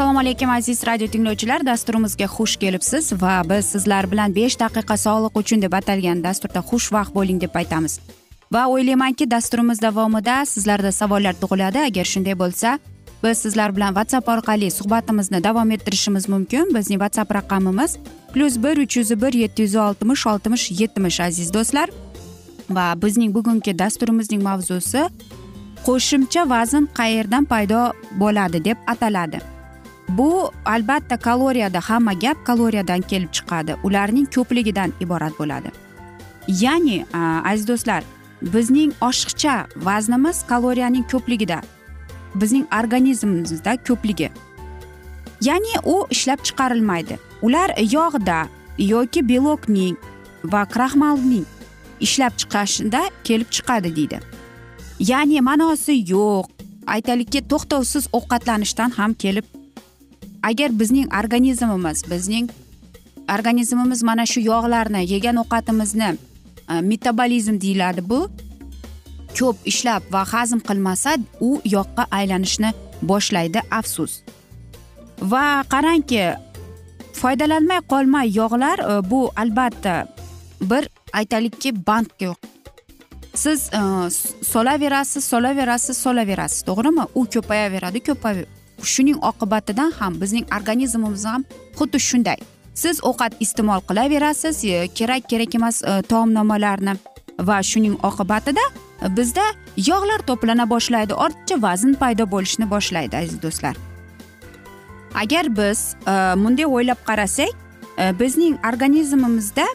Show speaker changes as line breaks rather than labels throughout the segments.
assalomu alaykum aziz radio tinglovchilar. Dasturimizga xush kelibsiz va biz sizlar bilan besh daqiqa sog'liq uchun deb atalgan dasturda xushvaqt bo'ling deb aytamiz. Va o'ylaymanki dasturimiz davomida sizlarda savollar tug'iladi. Agar shunday bo'lsa biz sizlar bilan whatsapp orqali suhbatimizni davom ettirishimiz mumkin. Bizning whatsapp raqamimiz plyus bir uch yuz bir yetti yuz oltmish oltmish yetmish aziz do'stlar va bizning bugungi dasturimizning mavzusi qo'shimcha vazn qayerdan paydo bo'ladi deb ataladi bu albatta kaloriyada hamma gap kaloriyadan kelib chiqadi ularning ko'pligidan iborat bo'ladi ya'ni aziz do'stlar bizning oshiqcha vaznimiz kaloriyaning ko'pligida bizning organizmimizda ko'pligi ya'ni u ishlab chiqarilmaydi ular yog'da yoki belokning va kraxmalning ishlab chiqarishida kelib chiqadi deydi. Ya'ni ma'nosi yo'q aytaylikki to'xtovsiz ovqatlanishdan ham kelib agar bizning organizmimiz bizning organizmimiz mana shu yog'larni yegan ovqatimizni e, metabolizm deyiladi bu ko'p ishlab va hazm qilmasa u yoqqa aylanishni boshlaydi afsus. Va qarangki foydalanmay qolmay yog'lar e, bu albatta bir aytaylikki bandga siz e, solaverasiz solaverasiz solaverasiz to'g'rimi? U ko'payaveradi ko'pay shuning oqibatidan ham bizning organizmimiz ham xuddi shunday. Siz ovqat iste'mol qilaverasiz e, kerak kerak emas taomnomalarni va shuning oqibatida bizda yog'lar to'plana boshlaydi ortiqcha vazn paydo bo'lishni boshlaydi aziz do'stlar. Agar biz e, bunday o'ylab qarasak e, bizning organizmimizda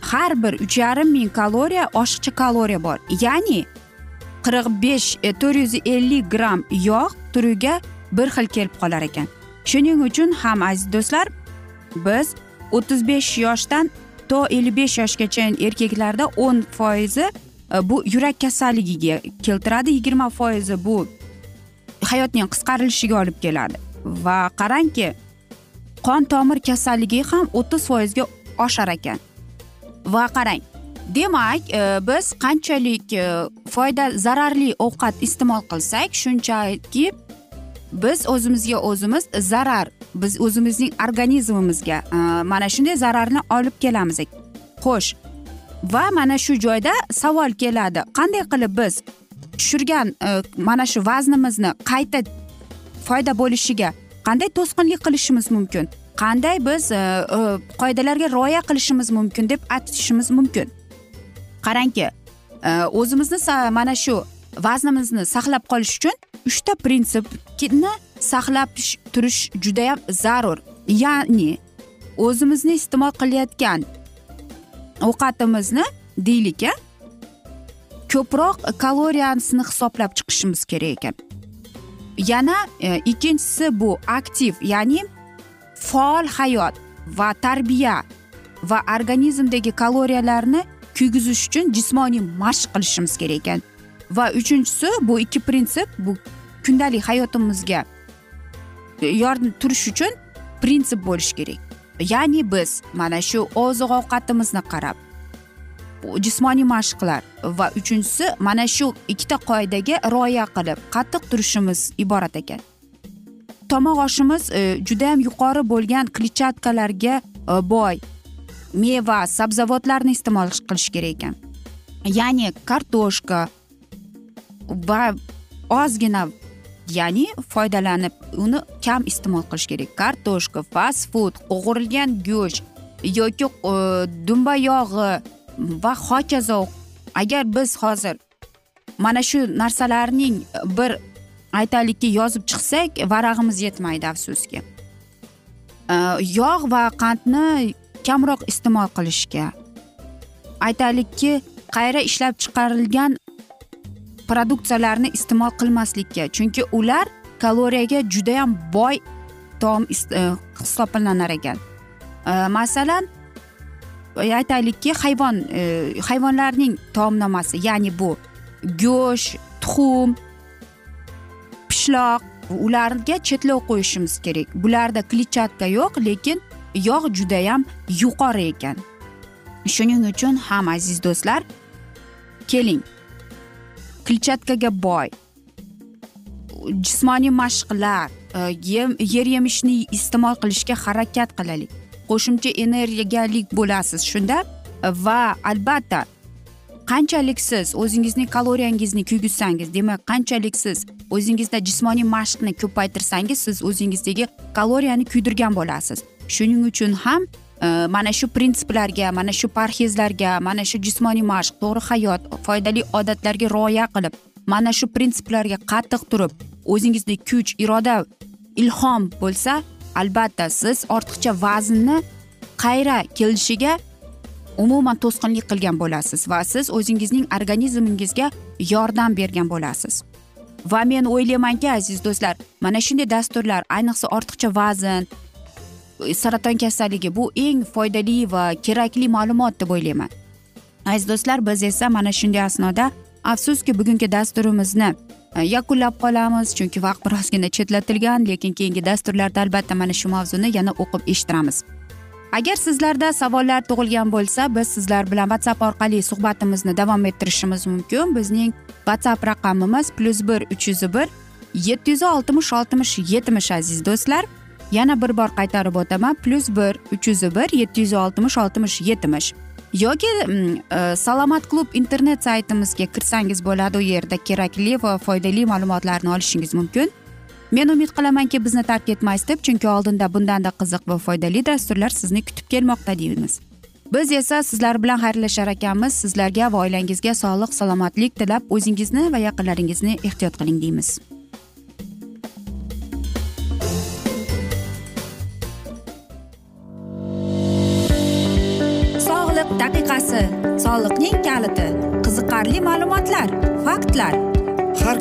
har bir uch yarim ming kaloriya oshiqcha kaloriya bor. Ya'ni qirq besh e, to'rt yuz ellik gramm yog' turiga bir xil kelib qolar ekan. Shuning uchun ham aziz do'stlar biz o'ttiz besh yoshdan to ellik besh yoshgacha erkaklarda o'n foizi bu yurak kasalligiga keltiradi yigirma foizi bu hayotning qisqarilishiga olib keladi. Va qarangki qon tomir kasalligi ham o'ttiz foizga oshar ekan. Va qarang demak e, biz qanchalik e, foyda zararli ovqat iste'mol qilsak shunchaki biz o'zimizga o'zimiz zarar biz o'zimizning organizmimizga e, mana shunday zararni olib kelamiz. Xo'sh va mana shu joyda savol keladi. Qanday qilib biz tushirgan mana shu vaznimizni qayta foyda bo'lishiga qanday to'sqinlik qilishimiz mumkin? Qanday biz e, e, qoidalarga rioya qilishimiz mumkin deb aytishimiz mumkin? Qarangki e, o'zimizni mana shu vaznimizni saqlab qolish uchun uchta prinsipni saqlab turish judayam zarur. Ya'ni o'zimizni iste'mol qilayotgan ovqatimizni deylik a ko'proq kaloriyasini hisoblab chiqishimiz kerak ekan. Yana e, ikkinchisi bu aktiv ya'ni faol hayot va tarbiya va organizmdagi kaloriyalarni kuygizish uchun jismoniy mashq qilishimiz kerak ekan. Va uchinchisi bu ikki prinsip bu kundalik hayotimizga yordam turish uchun prinsip bo'lishi kerak. Ya'ni biz mana shu oziq ovqatimizni qarab jismoniy mashqlar va uchinchisi mana shu ikkita qoidaga rioya qilib qattiq turishimiz iborat ekan. Tomoq oshimiz e, judayam yuqori bo'lgan kletchatkalarga e, boy meva sabzavotlarni iste'mol qilish kerak ekan. Ya'ni kartoshka va ozgina ya'ni foydalanib uni kam iste'mol qilish kerak. Kartoshka fast food o'g'irilgan go'sht yoki e, dumba yog'i va hokazo agar biz hozir mana shu narsalarning bir aytaylikki yozib chiqsak varag'imiz yetmaydi afsuski. Yog' va qandni kamroq iste'mol qilishga. Aytaylikki qayra ishlab chiqarilgan produksiyalarni iste'mol qilmaslikka chunki ular kaloriyaga judayam boy taom e, hisoblanar ekan masalan Э, aytaylikki hayvon e, hayvonlarning taomnomasi ya'ni bu go'sht tuxum pishloq ularga chetlov qo'yishimiz kerak. Bularda kletchatka yo'q lekin yog' judayam yuqori ekan. Shuning uchun ham aziz do'stlar keling. Kletchatkaga boy. Jismoniy mashqlar e, yer yemishni iste'mol qilishga harakat qilaylik. Qo'shimcha energiyalik bo'lasiz shunda. Va albatta qanchalik siz o'zingizning kaloriyangizni kuygizsangiz demak qanchalik siz o'zingizda jismoniy mashqni ko'paytirsangiz siz o'zingizdagi kaloriyani kuydirgan bo'lasiz. Shuning uchun ham e, mana shu prinsiplarga mana shu parhezlarga mana shu jismoniy mashq to'g'ri hayot foydali odatlarga rioya qilib mana shu prinsiplarga qattiq turib o'zingizda kuch iroda ilhom bo'lsa albatta siz ortiqcha vaznni qayra kelishiga umuman to'sqinlik qilgan bo'lasiz va siz o'zingizning organizmingizga yordam bergan bo'lasiz. Va men o'ylaymanki aziz do'stlar mana shunday dasturlar ayniqsa ortiqcha vazn saraton kasalligi bu eng foydali va kerakli ma'lumot deb o'ylayman. Aziz do'stlar biz esa mana shunday asnoda afsuski bugungi dasturimizni Э, yakunlab qolamiz chunki vaqt birozgina chetlatilgan lekin keyingi dasturlarda albatta mana shu mavzuni yana o'qib eshittiramiz. Agar sizlarda savollar tug'ilgan bo'lsa biz sizlar bilan whatsapp orqali suhbatimizni davom ettirishimiz mumkin. Bizning whatsapp raqamimiz plyus bir uch yuz bir yetti yuz oltmish oltmish yetmish aziz do'stlar. Yana bir bor qaytarib o'taman plyus bir uch yuz bir yetti yuz oltmish oltmish yetmish. Yoki э, salomat klub internet saytimizga kirsangiz bo'ladi. U yerda kerakli va foydali ma'lumotlarni olishingiz mumkin. Men umid qilamanki bizni tark etmaysiz deb chunki oldinda bundanda qiziq va foydali dasturlar sizni kutib kelmoqda deymiz. Biz esa sizlar bilan xayrlashar ekanmiz. Sizlarga va oilangizga sog'lik salomatlik tilab o'zingizni va yaqinlaringizni ehtiyot qiling deymiz.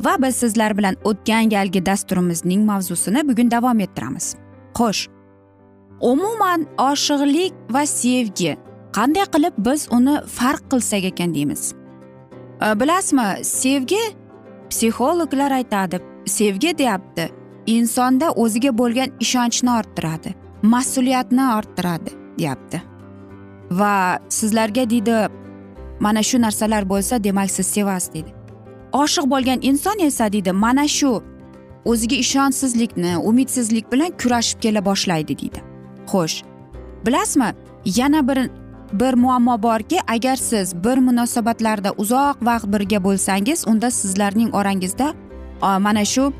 Va biz sizlar bilan o'tgan galgi dasturimizning mavzusini bugun davom ettiramiz. Xo'sh umuman oshiqlik va sevgi qanday qilib biz uni farq qilsak ekan deymiz? E, bilasizmi sevgi psixologlar aytadi sevgi deyapti insonda o'ziga bo'lgan ishonchni orttiradi mas'uliyatni orttiradi deyapti. Va sizlarga deydi mana shu narsalar bo'lsa demak siz sevasiz deydi. Oshiq bo'lgan inson esa deydi mana shu o'ziga ishonchsizlikni umidsizlik bilan kurashib kela boshlaydi deydi. Xo'sh bilasizmi yana bir bir muammo borki agar siz bir munosabatlarda uzoq vaqt birga bo'lsangiz unda sizlarning orangizda mana shu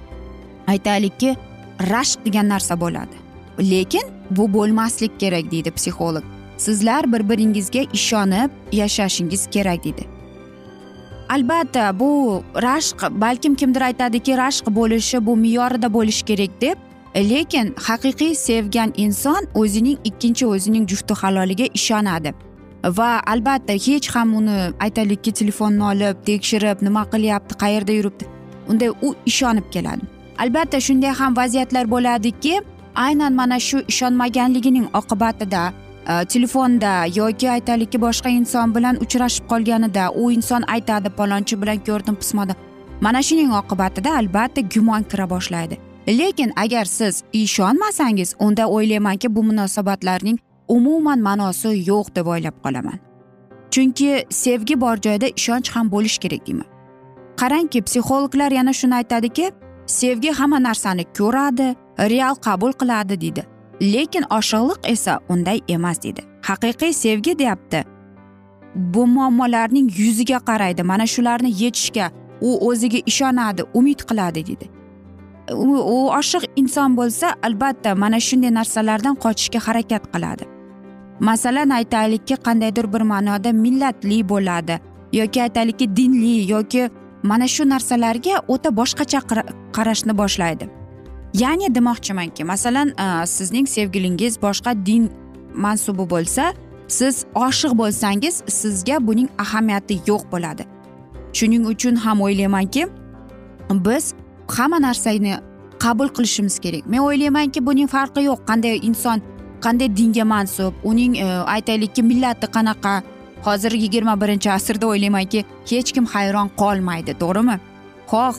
aytaylikki rashq degan narsa bo'ladi. Lekin bu bo'lmaslik kerak deydi psixolog. Sizlar bir biringizga ishonib yashashingiz kerak deydi. Albatta bu rashq balkim kimdir aytadiki rashq bo'lishi bu me'yorida bo'lishi kerak deb lekin haqiqiy sevgan inson o'zining ikkinchi o'zining jufti haloliga ishonadi. Va albatta hech ham uni aytaylikki telefonni olib tekshirib nima qilyapti qayerda yuribdi unday u ishonib keladi. Albatta shunday ham vaziyatlar bo'ladiki aynan mana shu ishonmaganligining oqibatida Э, telefonda yoki aytaylikki boshqa inson bilan uchrashib qolganida u inson aytadi palonchi bilan ko'rdim pismoda mana shuning oqibatida albatta gumon kira boshlaydi. Lekin agar siz ishonmasangiz unda o'ylaymanki bu munosabatlarning umuman ma'nosi yo'q deb o'ylab qolaman. Chunki sevgi bor joyda ishonch ham bo'lishi kerak deyman. Qarangki psixologlar yana shuni aytadiki sevgi hamma narsani ko'radi real qabul qiladi deydi. Lekin oshiqliq esa unday emas deydi haqiqiy sevgi deyapti. Bu muammolarning yuziga qaraydi. Mana shularni yechishga u o'ziga ishonadi umid qiladi deydi u, u oshiq inson bo'lsa albatta mana shunday narsalardan qochishga harakat qiladi. Masalan aytaylikki qandaydir bir ma'noda millatli bo'ladi yoki aytaylikki dinli yoki mana shu narsalarga o'ta boshqacha qarashni boshlaydi. Ya'ni demoqchimanki masalan sizning sevgilingiz boshqa din mansubi bo'lsa siz oshiq bo'lsangiz sizga buning ahamiyati yo'q bo'ladi. Shuning uchun ham o'ylaymanki biz hamma narsani qabul qilishimiz kerak. Men o'ylaymanki buning farqi yo'q. Qanday inson qanday dinga mansub uning e, aytaylikki millati qanaqa. Hozir yigirma birinchi asrda o'ylaymanki hech kim hayron qolmaydi to'g'rimi? Xoh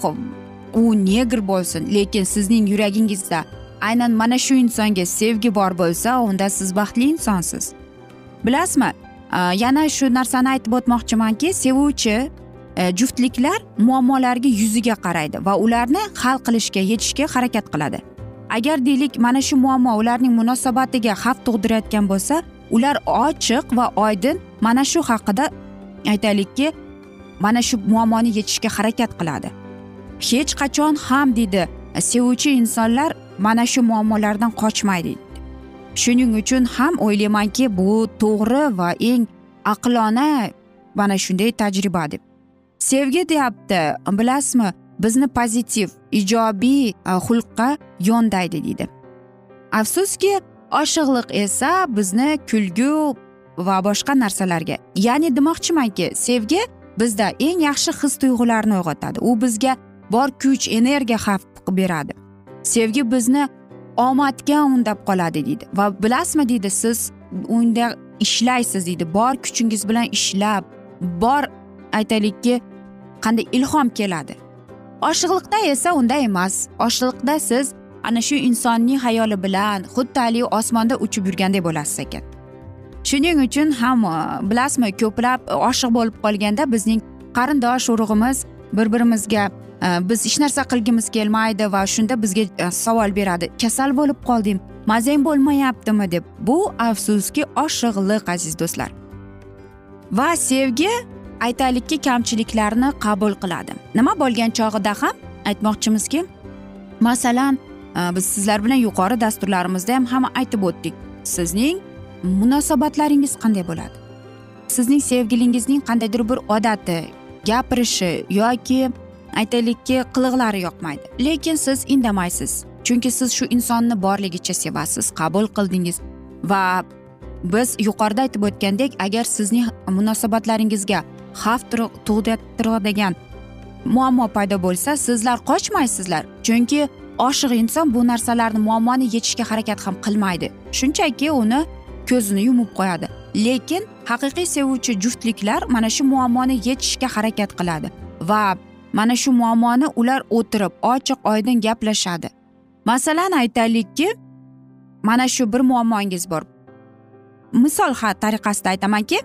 u negr bo'lsin lekin sizning yuragingizda aynan mana shu insonga sevgi bor bo'lsa unda siz baxtli insonsiz. Bilasizmi? Yana shu narsani aytib o'tmoqchimanki sevuvchi e, juftliklar muammolarga yuziga qaraydi va ularni hal qilishga yetishga harakat qiladi. Agar deylik mana shu muammo ularning munosabatiga xavf tug'dirayotgan bo'lsa ular ochiq va oydin mana shu haqida aytaylikki mana shu muammoni yechishga harakat qiladi. Hech qachon ham deydi sevuvchi insonlar mana shu muammolardan qochmaydi. Shuning uchun ham o'ylaymanki bu to'g'ri va eng aqlona mana shunday tajriba deb. Sevgi deyapti bilasizmi? Bizni pozitiv ijobiy e, xulqqa yondaydi deydi afsuski oshiqliq esa bizni kulgu va boshqa narsalarga. Ya'ni demoqchimanki sevgi bizda eng yaxshi his tuyg'ularni uyg'otadi. U bizga bor kuch energiya xavf beradi. Sevgi bizni omadga undab qoladi deydi. Va bilasizmi deydi siz unda ishlaysiz deydi. Bor kuchingiz bilan ishlab bor aytaylikki qanday ilhom keladi. Oshiqliqda esa unday emas. Oshliqda siz ana shu insonning hayoli bilan xuddi haligi osmonda uchib yurgandek bo'lasiz ekan. Shuning uchun ham e, bilasizmi ko'plab oshiq bo'lib qolganda bizning qarindosh urug'imiz bir birimizga Э, biz hech narsa qilgimiz kelmaydi va shunda bizga e, savol beradi. Kasal bo'lib qoldim mazang bo'lmayaptimi deb. Bu afsuski oshiqliq aziz do'stlar. Va sevgi aytaylikki kamchiliklarni qabul qiladi. Nima bo'lgan chog'ida ham aytmoqchimizki masalan e, biz sizlar bilan yuqori dasturlarimizda ham hamma aytib o'tdik. Sizning munosabatlaringiz qanday bo'ladi? Sizning sevgilingizning qandaydir bir odati gapirishi yoki aytaylikki qiliqlari yoqmaydi. Lekin siz indamaysiz. Chunki siz shu insonni borligicha sevasiz qabul qildingiz. Va biz yuqorida aytib o'tgandek agar sizning munosabatlaringizga xavf tug'diradigan muammo paydo bo'lsa sizlar qochmaysizlar. Chunki oshiq inson bu narsalarni muammoni yechishga harakat ham qilmaydi. Shunchaki uni ko'zini yumib qo'yadi. Lekin haqiqiy sevuvchi juftliklar mana shu muammoni yechishga harakat qiladi. Va mana shu muammoni ular o'tirib ochiq oydin gaplashadi. Masalan aytaylikki mana shu bir muammongiz bor. Misol ha tariqasida aytamanki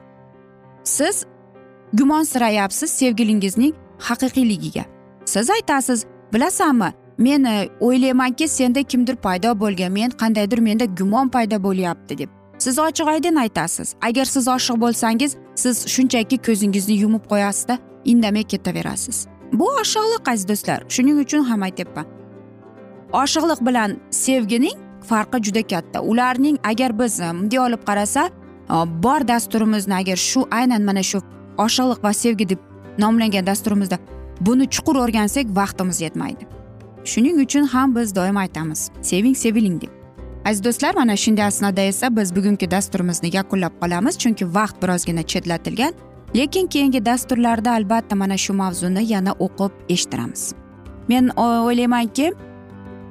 siz gumonsirayapsiz sevgilingizning haqiqiyligiga. Siz aytasiz bilasanmi men o'ylaymanki senda kimdir paydo bo'lgan men qandaydir menda gumon paydo bo'lyapti deb. Siz ochiq oydin aytasiz. Agar siz oshiq bo'lsangiz siz shunchaki ko'zingizni yumib qo'yasizda indamay ketaverasiz. Bu oshiqliq aziz do'stlar? Shuning uchun ham aytyapman. Oshiqliq bilan sevgining farqi juda katta. Ularning agar biz e, bunday olib qarasa e, bor dasturimizni agar shu aynan mana shu oshiqliq va sevgi deb nomlangan dasturimizda buni chuqur o'rgansak vaqtimiz yetmaydi. Shuning uchun ham biz doim aytamiz seving seviling deb. Aziz do'stlar mana shunday asnoda esa biz bugungi dasturimizni yakunlab qolamiz chunki vaqt birozgina chetlatilgan. Lekin keyingi dasturlarda albatta mana shu mavzuni yana o'qib eshittiramiz. Men o'ylaymanki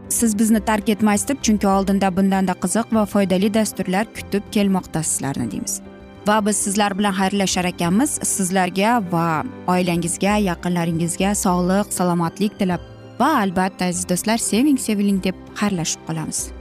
siz bizni tark etmaysiz deb chunki oldinda bundanda qiziq va foydali dasturlar kutib kelmoqda sizlarni deymiz. Va biz sizlar bilan xayrlashar ekanmiz. Sizlarga va oilangizga yaqinlaringizga sog'lik salomatlik tilab va albatta aziz do'stlar seving seviling deb xayrlashib qolamiz.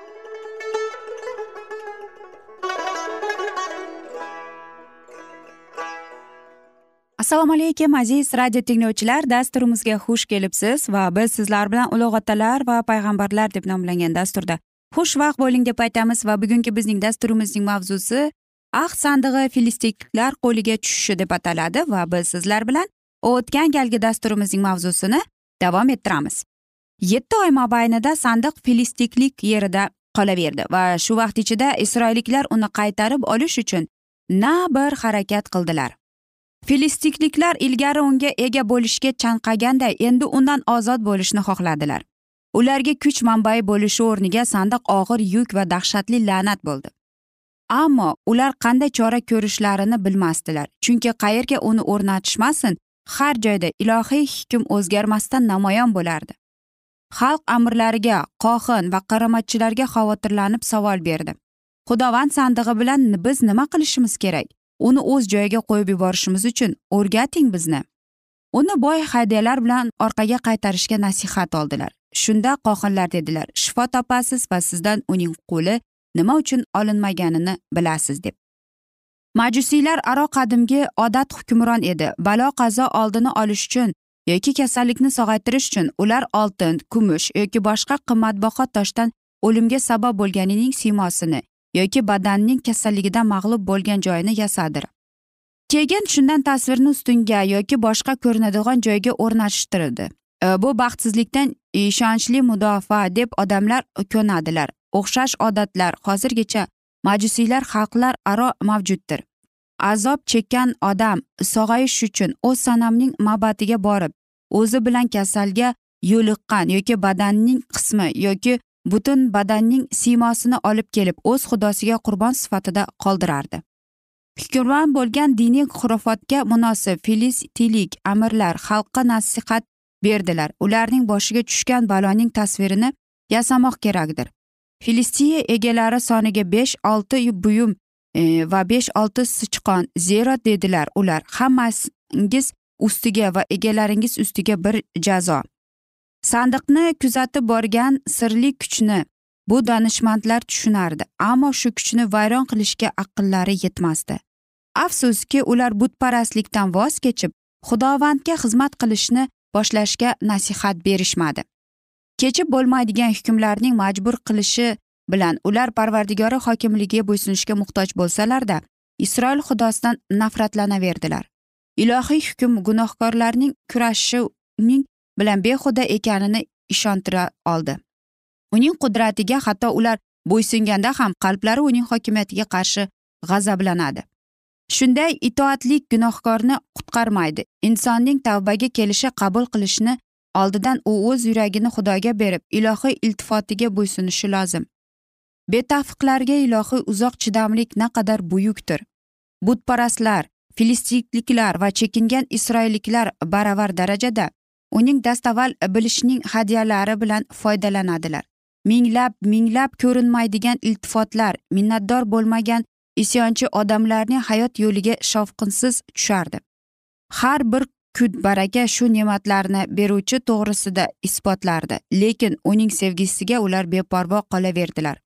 Assalomu alaykum aziz radio tinglovchilar. Dasturimizga xush kelibsiz va biz sizlar bilan ulug' otalar va payg'ambarlar deb nomlangan dasturda xushvaqt bo'ling deb aytamiz va bugungi bizning dasturimizning mavzusi ahd sandig'i filistiklar qo'liga tushishi deb ataladi va biz sizlar bilan o'tgan galgi dasturimizning mavzusini davom ettiramiz. Yetti oy mobaynida sandiq filistiklik yerida qolaverdi va shu vaqt ichida isroilliklar uni qaytarib olish uchun na bir harakat qildilar. Filistikliklar ilgari unga ega bo'lishga chanqaganday endi undan ozod bo'lishni xohladilar. Ularga kuch manbai bo'lishi o'rniga sandiq og'ir yuk va dahshatli la'nat bo'ldi. Ammo ular qanday chora ko'rishlarini bilmasdilar chunki qayerga uni o'rnatishmasin har joyda ilohiy hukm o'zgarmasdan namoyon bo'lardi. Xalq amirlariga qohin va qaromatchilarga xavotirlanib savol berdi. Xudovand sandig'i bilan biz nima qilishimiz kerak? Uni o'z joyiga qo'yib yuborishimiz uchun o'rgating bizni. Uni boy hadyalar bilan orqaga qaytarishga nasihat oldilar. Shunda qohinlar dedilar shifo topasiz va sizdan uning qo'li nima uchun olinmaganini bilasiz deb. Majusiylar aro qadimgi odat hukmron edi. Balo qazo oldini olish uchun yoki kasallikni sog'aytirish uchun ular oltin kumush yoki boshqa qimmatbaho toshdan o'limga sabab bo'lganining siymosini yoki badanning kasalligidan mag'lub bo'lgan joyini yasadir. Keyin shundan tasvirni ustunga yoki boshqa ko'rinadigan joyga o'rnashtirdi e, bu baxtsizlikdan ishonchli mudofaa deb odamlar ko'nadilar. O'xshash odatlar hozirgacha majusiylar xalqlar aro mavjuddir. Azob chekkan odam sog'ayish uchun o'z sanamning mabatiga borib o'zi bilan kasalga yo'liqqan yoki badanning qismi yoki butun badanning siymosini olib kelib o'z xudosiga qurbon sifatida qoldirardi. Hukmron bo'lgan diniy xurofotga munosib filistilik amirlar xalqqa nasihat berdilar. Ularning boshiga tushgan baloning tasvirini yasamoq kerakdir. Filistiya egalari soniga besh olti buyum e, va besh olti sichqon zero dedilar. Ular hammangiz ustiga va egalaringiz ustiga bir jazo. Sandiqni kuzatib borgan sirli kuchni bu donishmandlar tushunardi ammo shu kuchni vayron qilishga aqllari yetmasdi. Afsuski ular butparastlikdan voz kechib xudovandga xizmat qilishni boshlashga nasihat berishmadi. Kechib bo'lmaydigan hukmlarning majbur qilishi bilan ular parvardigori hokimligiga bo'ysunishga muhtoj bo'lsalarda isroil xudosidan nafratlanaverdilar. Ilohiy hukm gunohkorlarning kurashining bilan behuda ekanini ishontira oldi. Uning qudratiga hatto ular bo'ysunganda ham qalblari uning hokimiyatiga qarshi g'azablanadi. Shunday itoatlik gunohkorni qutqarmaydi. Insonning tavbaga kelishi qabul qilishni oldidan u o'z yuragini xudoga berib ilohiy iltifotiga bo'ysunishi lozim. Betafiqlarga ilohiy uzoq chidamlik naqadar buyukdir. Butparastlar filistinliklar va chekingan isroilliklar baravar darajada uning dastavval bilishning hadyalari bilan foydalanadilar. Minglab minglab ko'rinmaydigan iltifotlar minnatdor bo'lmagan isyonchi odamlarning hayot yo'liga shovqinsiz tushardi. Har bir kut baraka shu ne'matlarni beruvchi to'g'risida isbotlardi lekin uning sevgisiga ular beparvo qolaverdilar.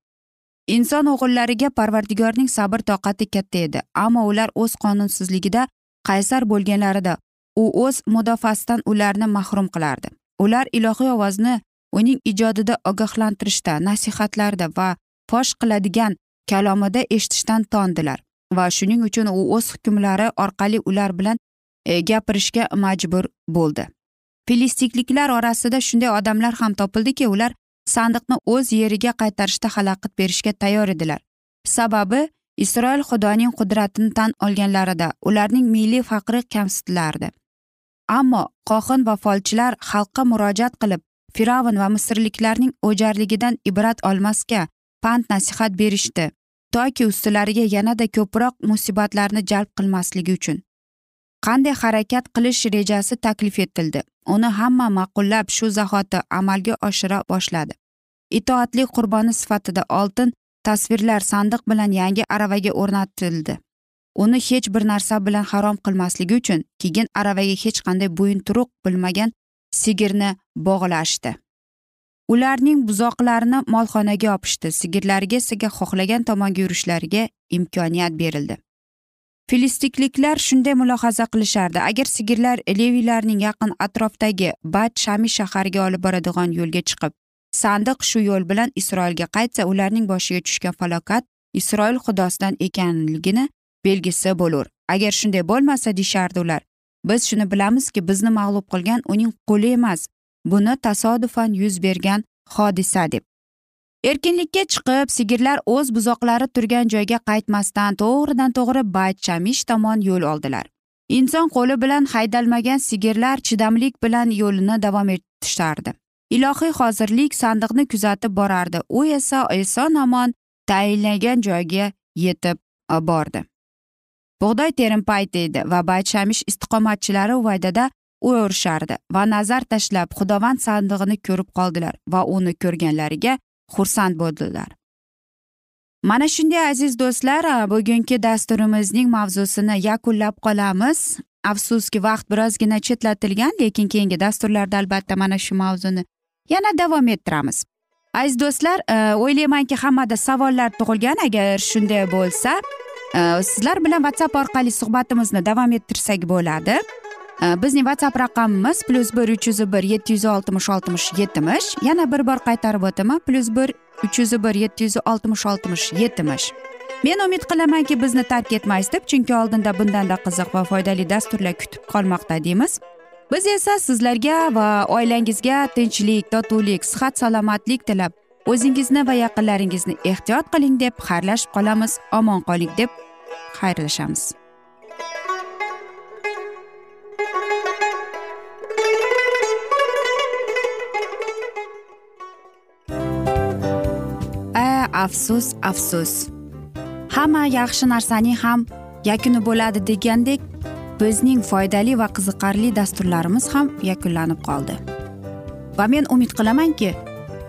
Inson o'g'illariga parvardigorning sabr toqati katta edi ammo ular o'z qonunsizligida qaysar bo'lganlarida u o'z mudofaasidan ularni mahrum qilardi. Ular ilohiy ovozni uning ijodida ogohlantirishda nasihatlarda va fosh qiladigan kalomida eshitishdan tondilar va shuning uchun u o'z hukmlari orqali ular bilan e, gapirishga majbur bo'ldi. Filistikliklar orasida shunday odamlar ham topildiki ular sandiqni o'z yeriga qaytarishda xalaqit berishga tayyor edilar. Sababi isroil xudoning qudratini tan olganlarida ularning milliy faqri kamsitilardi. Ammo qohin va folchilar xalqqa murojaat qilib firavn va misrliklarning o'jarligidan ibrat olmasga pand nasihat berishdi toki ustilariga yanada ko'proq musibatlarni jalb qilmasligi uchun. Qanday harakat qilish rejasi taklif etildi uni hamma ma'qullab shu zahoti amalga oshira boshladi. Itoatli qurboni sifatida oltin tasvirlar sandiq bilan yangi aravaga o'rnatildi. Uni hech bir narsa bilan harom qilmasligi uchun keyin aravaga hech qanday bo'yinturuq bilmagan sigirni bog'lashdi. Ularning buzoqlarini molxonaga yopishdi. Sigirlarga esa xohlagan tomonga yurishlariga imkoniyat berildi. Filistikliklar shunday mulohaza qilishardi. Agar sigirlar leviylarning yaqin atrofdagi bat shami shahariga olib boradigan yo'lga chiqib sandiq shu yo'l bilan isroilga qaytsa ularning boshiga tushgan falokat isroil xudosidan ekanligini belgisi bo'lur. Agar shunday bo'lmasa deyishardi ular biz shuni bilamizki bizni mag'lub qilgan uning qo'li emas buni tasodifan yuz bergan hodisa deb. Erkinlikka chiqib sigirlar o'z buzoqlari turgan joyga qaytmasdan to'g'ridan to'g'ri bayt shamish tomon yo'l oldilar. Inson qo'li bilan haydalmagan sigirlar chidamlik bilan yo'lini davom etishardi ilohiy hozirlik sandiqni kuzatib borardi. U esa eson omon tayinlangan joyga yetib bordi. Bug'doy terim payti edi va bayt shamish istiqomatchilari vaydada o'rishardi va nazar tashlab xudovand sandig'ini ko'rib qoldilar va uni ko'rganlariga xursand bo'ldilar. Mana shunday aziz do'stlar bugungi dasturimizning mavzusini yakunlab qolamiz. Afsuski vaqt birozgina chetlatilgan lekin keyingi dasturlarda albatta mana shu mavzuni yana davom ettiramiz. Aziz do'stlar e, o'ylaymanki hammada savollar tug'ilgan. Agar shunday bo'lsa Э, sizlar bilan whatsapp orqali suhbatimizni davom ettirsak bo'ladi. Э, bizning whatsapp raqamimiz plyus bir uch yuz bir yetti yuz oltmish oltmish yetmish. Yana bir bor qaytarib o'taman plyus bir uch yuz bir yetti yuz oltmish oltmish yetmish. Men umid qilamanki bizni tark etmaysiz deb chunki oldinda bundanda qiziq va foydali dasturlar kutib qolmoqda deymiz. Biz esa sizlarga va oilangizga tinchlik totuvlik sihat salomatlik tilab o'zingizni va yaqinlaringizni ehtiyot qiling deb xayrlashib qolamiz. Omon qoling deb xayrlashamiz. A afsus afsus. Hamma yaxshi narsaning ham yakuni bo'ladi degandek bizning foydali va qiziqarli dasturlarimiz ham yakunlanib qoldi. Va men umid qilamanki